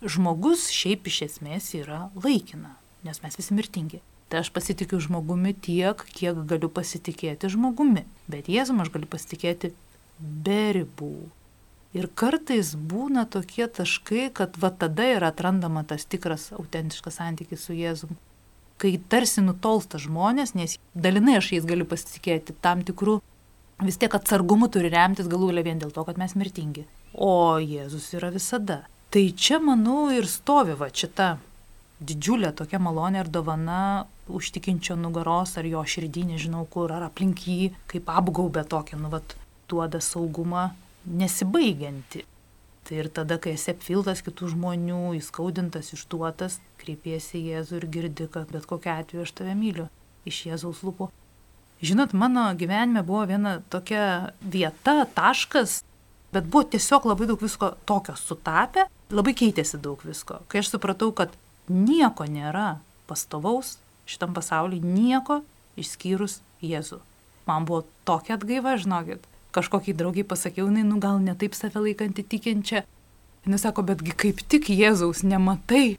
Žmogus šiaip iš esmės yra laikina, nes mes visi mirtingi. Tai aš pasitikiu žmogumi tiek, kiek galiu pasitikėti žmogumi. Bet Jėzum aš galiu pasitikėti be ribų. Ir kartais būna tokie taškai, kad va tada yra atrandama tas tikras autentiškas santykis su Jėzum. Kai tarsi nutolsta žmonės, nes dalinai aš jais galiu pasitikėti tam tikrų, vis tiek atsargumu turi remtis galų galia vien dėl to, kad mes mirtingi. O Jėzus yra visada. Tai čia, manau, ir stovi va šita didžiulė tokia malonė ir dovana užtikinčio nugaros ar jo širdį, nežinau kur, ar aplink jį, kaip apgaubė tokia, nu, vat, duoda saugumą nesibaigianti. Tai ir tada, kai esi apviltas kitų žmonių, įskaudintas, išduotas, kreipiesi į Jėzų ir girdi, kad bet kokia atveju aš tave myliu iš Jėzaus lūpų. Žinot, mano gyvenime buvo viena tokia vieta, taškas, bet buvo tiesiog labai daug visko tokio sutapę, labai keitėsi daug visko. Kai aš supratau, kad nieko nėra pastovaus šitam pasaulyje, nieko išskyrus Jėzų. Man buvo tokia atgaiva, žinokit. Kažkokiai draugiai pasakiau, jinai, nu gal netaip save laikanti tikinčia. Jis sako, betgi kaip tik Jėzaus nematai.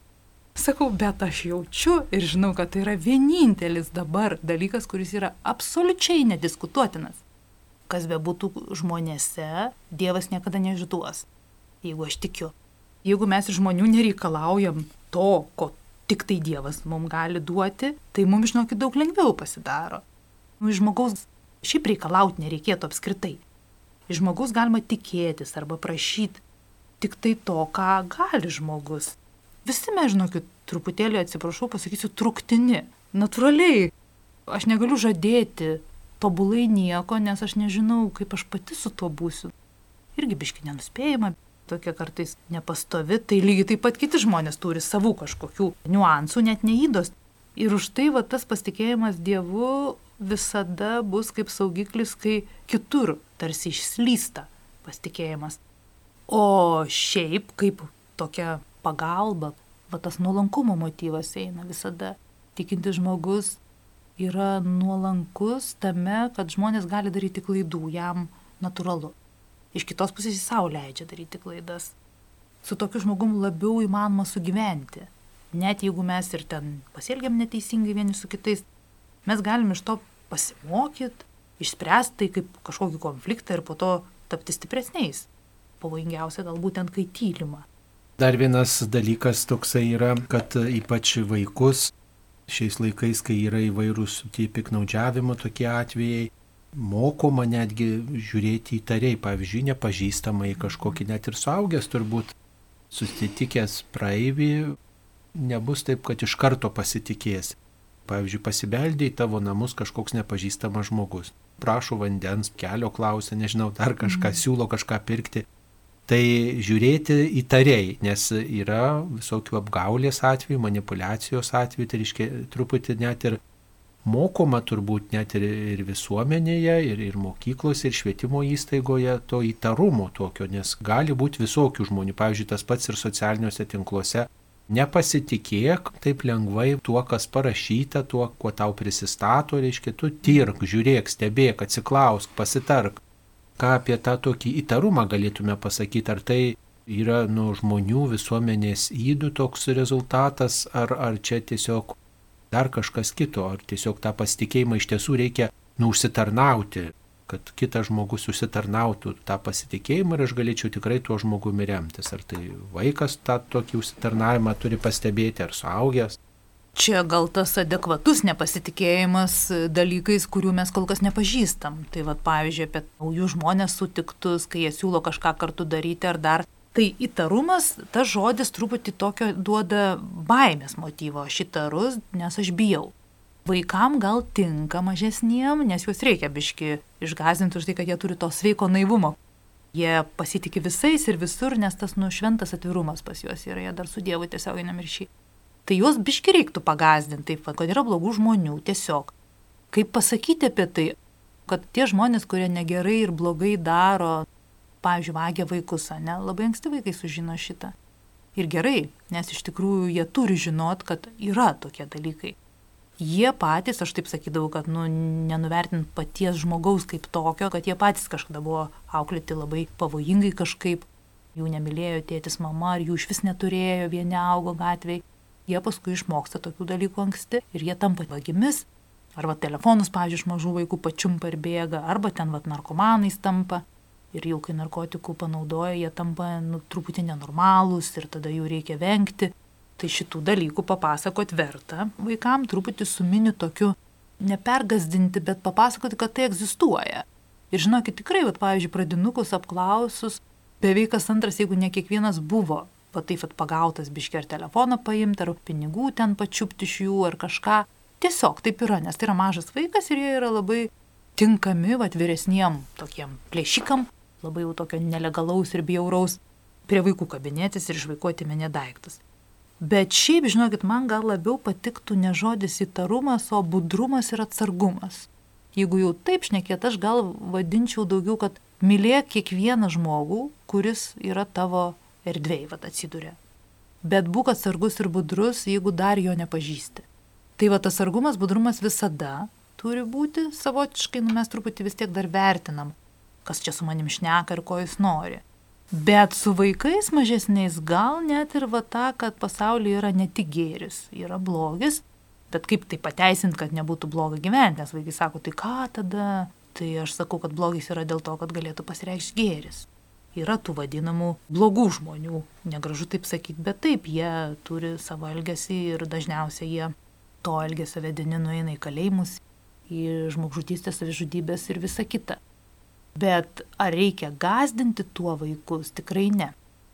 Sakau, bet aš jaučiu ir žinau, kad tai yra vienintelis dabar dalykas, kuris yra absoliučiai nediskutuotinas. Kas be būtų žmonėse, Dievas niekada neišduos, jeigu aš tikiu. Jeigu mes iš žmonių nereikalaujam to, ko tik tai Dievas mums gali duoti, tai mums, žinokit, daug lengviau pasidaro. Nu, žmogaus šiaip reikalauti nereikėtų apskritai. Iš žmogaus galima tikėtis arba prašyti, tik tai to, ką gali žmogus. Visi mes, žinokit, truputėlį atsiprašau, pasakysiu, truktini. Naturaliai. Aš negaliu žadėti tobulai nieko, nes aš nežinau, kaip aš pati su tuo būsiu. Irgi biški nenuspėjama, tokia kartais nepastovi, tai lygiai taip pat kiti žmonės turi savų kažkokių niuansų, net neįdos. Ir už tai va tas pasitikėjimas Dievu visada bus kaip saugiklis, kai kitur tarsi išslysta pasitikėjimas. O šiaip kaip tokia pagalba, va tas nuolankumo motyvas eina visada. Tikintis žmogus yra nuolankus tame, kad žmonės gali daryti klaidų, jam natūralu. Iš kitos pusės jis savo leidžia daryti klaidas. Su tokiu žmogum labiau įmanoma sugyventi. Net jeigu mes ir ten pasielgiam neteisingai vieni su kitais, mes galim iš to pasimokyti, išspręsti tai kaip kažkokį konfliktą ir po to tapti stipresniais. Pavojingiausia galbūt ten, kai tylima. Dar vienas dalykas toksai yra, kad ypač vaikus šiais laikais, kai yra įvairūs tie piknaudžiavimo tokie atvejai, mokoma netgi žiūrėti įtariai, pavyzdžiui, nepažįstamai kažkokį net ir suaugęs turbūt susitikęs praeivį, nebus taip, kad iš karto pasitikės. Pavyzdžiui, pasibeldė į tavo namus kažkoks nepažįstamas žmogus. Prašo vandens, kelio klausia, nežinau, dar kažką mm. siūlo kažką pirkti tai žiūrėti įtariai, nes yra visokių apgaulės atvejų, manipulacijos atvejų, tai reiškia truputį net ir mokoma turbūt net ir, ir visuomenėje, ir, ir mokyklose, ir švietimo įstaigoje to įtarumo tokio, nes gali būti visokių žmonių, pavyzdžiui, tas pats ir socialiniuose tinkluose. Nepasitikėk taip lengvai tuo, kas parašyta, tuo, kuo tau prisistato, reiškia, tu tirk, žiūrėk, stebėk, atsiklausk, pasitark. Ką apie tą tokį įtarumą galėtume pasakyti, ar tai yra nu, žmonių visuomenės įdų toks rezultatas, ar, ar čia tiesiog dar kažkas kito, ar tiesiog tą pasitikėjimą iš tiesų reikia nu, užsitarnauti, kad kitas žmogus užsitarnautų tą pasitikėjimą ir aš galėčiau tikrai tuo žmogumi remtis. Ar tai vaikas tą tokį užsitarnavimą turi pastebėti, ar suaugęs. Čia gal tas adekvatus nepasitikėjimas dalykais, kurių mes kol kas nepažįstam. Tai vad pavyzdžiui, apie naujus žmonės sutiktus, kai jie siūlo kažką kartu daryti ar dar. Tai įtarumas, tas žodis truputį tokio duoda baimės motyvo. Aš įtarus, nes aš bijau. Vaikam gal tinka mažesniem, nes juos reikia biški išgazinti už tai, kad jie turi to sveiko naivumo. Jie pasitikė visais ir visur, nes tas nušventas atvirumas pas juos yra, jie dar su Dievu tiesioginiam ryšį tai juos biški reiktų pagazdinti, taip, kad yra blogų žmonių tiesiog. Kaip pasakyti apie tai, kad tie žmonės, kurie negerai ir blogai daro, pavyzdžiui, vagia vaikus, ne, labai anksti vaikai sužino šitą. Ir gerai, nes iš tikrųjų jie turi žinot, kad yra tokie dalykai. Jie patys, aš taip sakydavau, kad nu, nenuvertint paties žmogaus kaip tokio, kad jie patys kažkada buvo auklėti labai pavojingai kažkaip, jų nemylėjo tėtis mama, ar jų iš vis neturėjo, vieni augo gatvėje jie paskui išmoksta tokių dalykų anksti ir jie tampa vagimis. Arba telefonus, pavyzdžiui, iš mažų vaikų pačiumpa ir bėga, arba ten vat narkomanais tampa. Ir jau kai narkotikų panaudoja, jie tampa nu, truputį nenormalūs ir tada jų reikia vengti. Tai šitų dalykų papasakot verta vaikam, truputį sumini tokiu, nepergazdinti, bet papasakoti, kad tai egzistuoja. Ir žinokit, tikrai, vat, pavyzdžiui, pradinukus apklausus, beveik kas antras, jeigu ne kiekvienas buvo va taip pat pagautas biški ar telefoną paimti, ar pinigų ten pačiupti iš jų, ar kažką. Tiesiog taip yra, nes tai yra mažas vaikas ir jie yra labai tinkami, va, vyresniem tokiem plėšikam, labai jau tokio nelegalaus ir bjauraus, prie vaikų kabinėtis ir išvaikuoti menė daiktus. Bet šiaip, žinokit, man gal labiau patiktų ne žodis įtarumas, o budrumas ir atsargumas. Jeigu jau taip šnekėt, aš gal vadinčiau daugiau, kad mylėk kiekvieną žmogų, kuris yra tavo erdvėj vat atsiduria. Bet būk atsargus ir budrus, jeigu dar jo nepažįsti. Tai va tas sargumas, budrumas visada turi būti savotiškai, nu mes truputį vis tiek dar vertinam, kas čia su manim šneka ir ko jis nori. Bet su vaikais mažesniais gal net ir va ta, kad pasaulyje yra ne tik gėris, yra blogis, bet kaip tai pateisinti, kad nebūtų bloga gyventi, nes vaikai sako, tai ką tada? Tai aš sakau, kad blogis yra dėl to, kad galėtų pasireikšti gėris yra tų vadinamų blogų žmonių, negražu taip sakyti, bet taip, jie turi savo elgesį ir dažniausiai jie to elgesio vedini nueina į kalėjimus, į žmogžudystės, savižudybės ir visa kita. Bet ar reikia gazdinti tuo vaikus? Tikrai ne.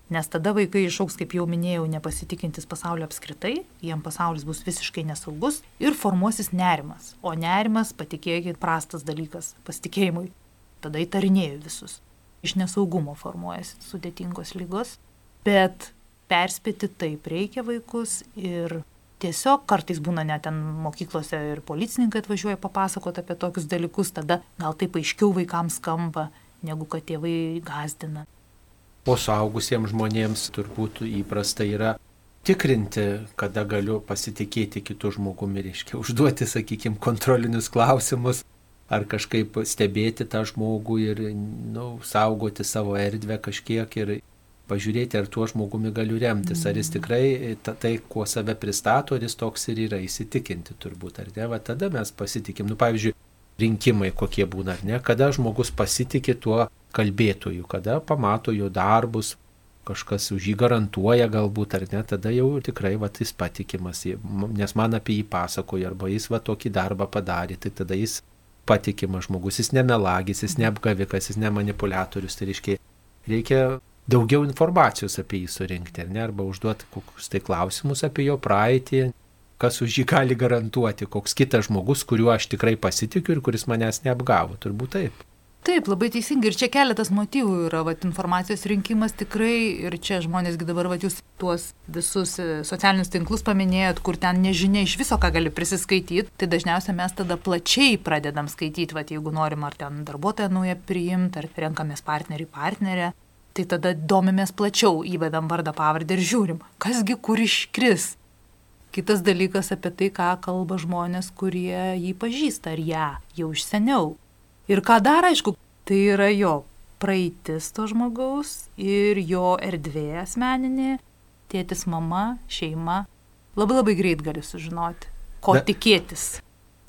Nes tada vaikai išauks, kaip jau minėjau, nepasitikintis pasaulio apskritai, jiem pasaulis bus visiškai nesaugus ir formuosis nerimas. O nerimas, patikėkit, prastas dalykas pasitikėjimui. Tada įtarinėjau visus. Iš nesaugumo formuojasi sudėtingos lygos, bet perspėti taip reikia vaikus ir tiesiog kartais būna net ten mokyklose ir policininkai atvažiuoja papasakoti apie tokius dalykus, tada gal taip aiškiau vaikams skamba, negu kad tėvai gazdina. O suaugusiems žmonėms turbūt įprasta yra tikrinti, kada galiu pasitikėti kitų žmogumi, reiškia užduoti, sakykime, kontrolinius klausimus ar kažkaip stebėti tą žmogų ir nu, saugoti savo erdvę kažkiek ir pažiūrėti, ar tuo žmogumi galiu remtis, ar jis tikrai ta, tai, kuo save pristato, ar jis toks ir yra įsitikinti turbūt, ar ne, va tada mes pasitikim. Nu, pavyzdžiui, rinkimai kokie būna, ar ne, kada žmogus pasitikė tuo kalbėtojų, kada pamato jo darbus, kažkas už jį garantuoja galbūt ar ne, tada jau tikrai va, jis patikimas, nes man apie jį pasakoja, arba jis va tokį darbą padarė, tai tada jis patikimas žmogus, jis nemelagis, jis neapgavikas, jis nemanipuliatorius, tai reiškia, reikia daugiau informacijos apie jį surinkti, ne, arba užduoti kokius tai klausimus apie jo praeitį, kas už jį gali garantuoti, koks kitas žmogus, kuriuo aš tikrai pasitikiu ir kuris manęs neapgavo, turbūt taip. Taip, labai teisingai. Ir čia keletas motyvų yra, vat, informacijos rinkimas tikrai, ir čia žmonėsgi dabar, vat, jūs tuos visus e, socialinius tinklus paminėjot, kur ten nežinia iš viso, ką gali prisiskaityti, tai dažniausiai mes tada plačiai pradedam skaityti, vat, jeigu norim ar ten darbuotoją naują priimti, ar renkamės partnerį, partnerę, tai tada domimės plačiau, įvedam vardą pavardę ir žiūrim, kasgi kur iškris. Kitas dalykas apie tai, ką kalba žmonės, kurie jį pažįsta, ar ją jau iš seniau. Ir ką dar, aišku, tai yra jo praeitis to žmogaus ir jo erdvė asmeninė, tėtis, mama, šeima. Labai labai greit gali sužinoti, ko Na, tikėtis.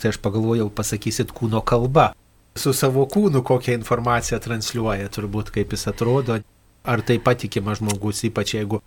Tai aš pagalvojau, pasakysit kūno kalba. Su savo kūnu kokią informaciją transliuoja, turbūt kaip jis atrodo. Ar tai patikima žmogus, ypač jeigu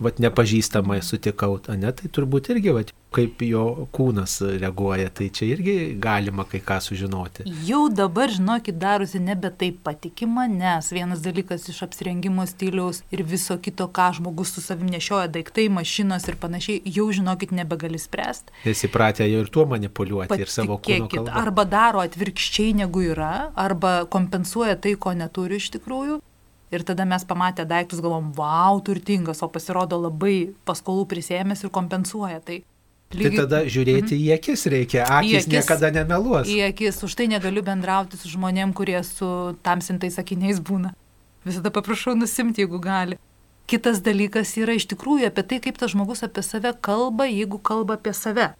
vat nepažįstamai sutikau, ne, tai turbūt irgi, vat, kaip jo kūnas reaguoja, tai čia irgi galima kai ką sužinoti. Jau dabar, žinokit, darosi nebe taip patikima, nes vienas dalykas iš apsirengimo stiliaus ir viso kito, ką žmogus su savim nešioja, daiktai, mašinos ir panašiai, jau žinokit, nebegali spręsti. Jis įpratę jau ir tuo manipuliuoti Patikėkit, ir savo kūną. Arba daro atvirkščiai negu yra, arba kompensuoja tai, ko neturi iš tikrųjų. Ir tada mes pamatę daiktus galvom, wow, turtingas, o pasirodo labai paskolų prisėmęs ir kompensuoja. Tai, lygiai... tai tada žiūrėti mm -hmm. į akis reikia, akis, akis niekada nemeluos. Į akis, už tai negaliu bendrauti su žmonėm, kurie su tamsintais akiniais būna. Visada paprašau nusimti, jeigu gali. Kitas dalykas yra iš tikrųjų apie tai, kaip tas žmogus apie save kalba, jeigu kalba apie save.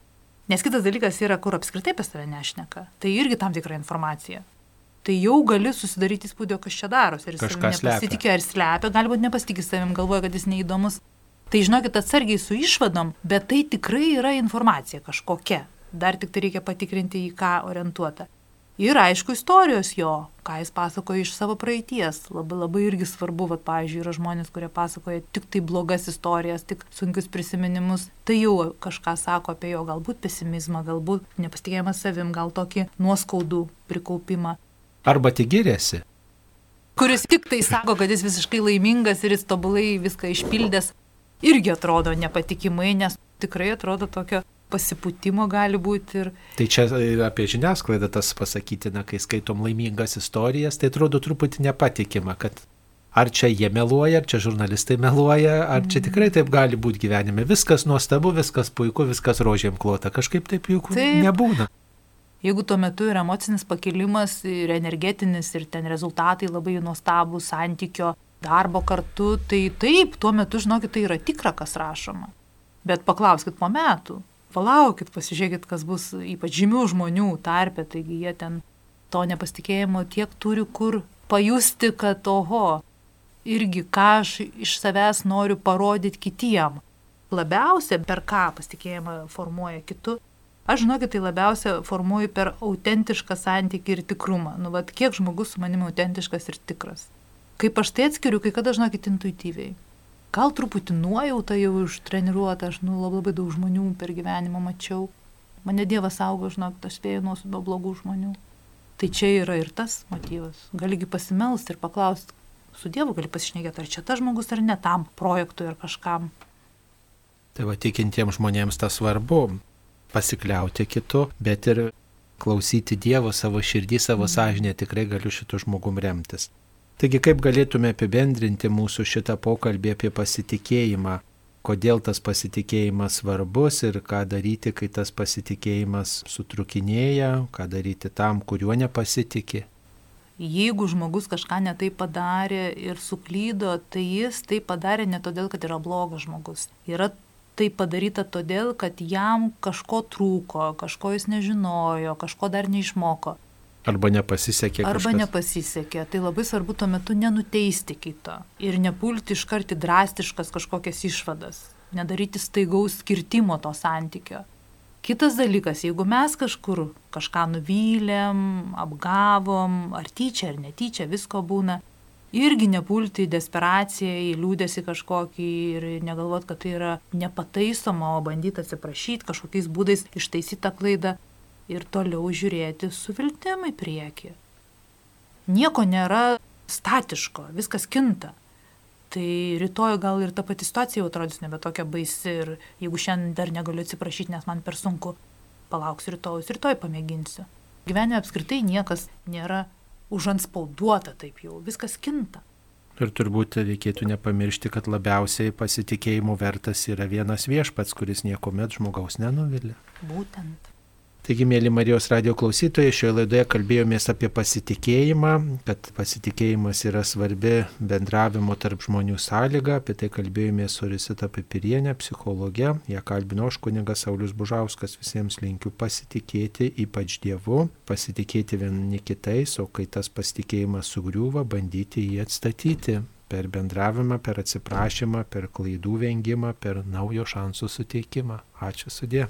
Nes kitas dalykas yra, kur apskritai apie save nešneka. Tai irgi tam tikra informacija tai jau gali susidaryti įspūdį, kas čia darosi. Ar jis nepasitikė, ar slepia, galbūt nepasitikė savim, galvoja, kad jis neįdomus. Tai žinokit, atsargiai su išvadom, bet tai tikrai yra informacija kažkokia. Dar tik tai reikia patikrinti, į ką orientuota. Ir aišku, istorijos jo, ką jis pasakoja iš savo praeities. Labai labai irgi svarbu, va, pavyzdžiui, yra žmonės, kurie pasakoja tik tai blogas istorijas, tik sunkius prisiminimus. Tai jau kažką sako apie jo, galbūt pesimizmą, galbūt nepasitikėjimą savim, gal tokį nuoskaudų prikaupimą. Arba tik giriasi. Kuris tik tai sako, kad jis visiškai laimingas ir jis tobulai viską išpildęs, irgi atrodo nepatikimai, nes tikrai atrodo tokio pasipūtimo gali būti. Ir... Tai čia apie žiniasklaidą tas pasakytina, kai skaitom laimingas istorijas, tai atrodo truputį nepatikima, kad ar čia jie meluoja, ar čia žurnalistai meluoja, ar čia tikrai taip gali būti gyvenime. Viskas nuostabu, viskas puiku, viskas rožėm klota, kažkaip taip juk taip. nebūna. Jeigu tuo metu yra emocinis pakilimas ir energetinis ir ten rezultatai labai nuostabus santykio, darbo kartu, tai taip, tuo metu žinokit, tai yra tikra, kas rašoma. Bet paklauskit po metų, palaukit, pasižiūrėkit, kas bus ypač žymių žmonių tarpe, taigi jie ten to nepasitikėjimo tiek turi kur pajusti, kad oho, irgi ką aš iš savęs noriu parodyti kitiem. Labiausia per ką pasitikėjimą formuoja kitu, Aš žinokit, tai labiausia formuoju per autentišką santykį ir tikrumą. Nu, vad, kiek žmogus su manimi autentiškas ir tikras. Kaip aš tai atskiriu, kai kada žinokit intuityviai. Gal truputį nuojautą jau ištreniruota, aš nu, labai, labai daug žmonių per gyvenimą mačiau. Mane Dievas saugo, žinokit, aš spėjau nuo nuo blogų žmonių. Tai čia yra ir tas motyvas. Galigi pasimelsti ir paklausti, Su Dievu gali pasišnekėti, ar čia tas žmogus, ar ne tam projektui, ar kažkam. Tai va tikintiems žmonėms tas svarbu pasikliauti kitu, bet ir klausyti Dievo savo širdį, savo mm. sąžinę, tikrai galiu šitų žmogum remtis. Taigi kaip galėtume apibendrinti mūsų šitą pokalbį apie pasitikėjimą, kodėl tas pasitikėjimas svarbus ir ką daryti, kai tas pasitikėjimas sutrukinėja, ką daryti tam, kuriuo nepasitikė. Jeigu žmogus kažką netai padarė ir suklydo, tai jis tai padarė ne todėl, kad yra blogas žmogus. Yra tai padaryta todėl, kad jam kažko trūko, kažko jis nežinojo, kažko dar neišmoko. Arba nepasisekė. Arba kažkas. nepasisekė. Tai labai svarbu tuo metu nenuteisti kito ir nepulti iš karto drastiškas kažkokias išvadas, nedaryti staigaus skirtimo to santykio. Kitas dalykas, jeigu mes kažkur kažką nuvylėm, apgavom, ar tyčia, ar netyčia, visko būna, irgi nepulti į desperaciją, į liūdėsi kažkokį ir negalvot, kad tai yra nepataisoma, o bandyti atsiprašyti kažkokiais būdais ištaisyti tą klaidą ir toliau žiūrėti su viltimi į priekį. Nieko nėra statiško, viskas kinta tai rytoj gal ir ta pati situacija jau atrodys nebe tokia baisi ir jeigu šiandien dar negaliu atsiprašyti, nes man per sunku, palauksiu rytojus, rytoj pamėginsiu. Gyvenime apskritai niekas nėra užanspauduota taip jau, viskas kinta. Ir turbūt reikėtų nepamiršti, kad labiausiai pasitikėjimo vertas yra vienas viešpats, kuris niekuomet žmogaus nenuvilia. Būtent. Taigi, mėly Marijos radio klausytojai, šioje laidoje kalbėjomės apie pasitikėjimą, kad pasitikėjimas yra svarbi bendravimo tarp žmonių sąlyga, apie tai kalbėjomės su Risita Pipirienė, psichologė, ją kalbino aš kunigas Saulis Bužauskas, visiems linkiu pasitikėti, ypač Dievu, pasitikėti vieni kitais, o kai tas pasitikėjimas sugriūva, bandyti jį atstatyti. Per bendravimą, per atsiprašymą, per klaidų vengimą, per naujo šansų suteikimą. Ačiū sudė.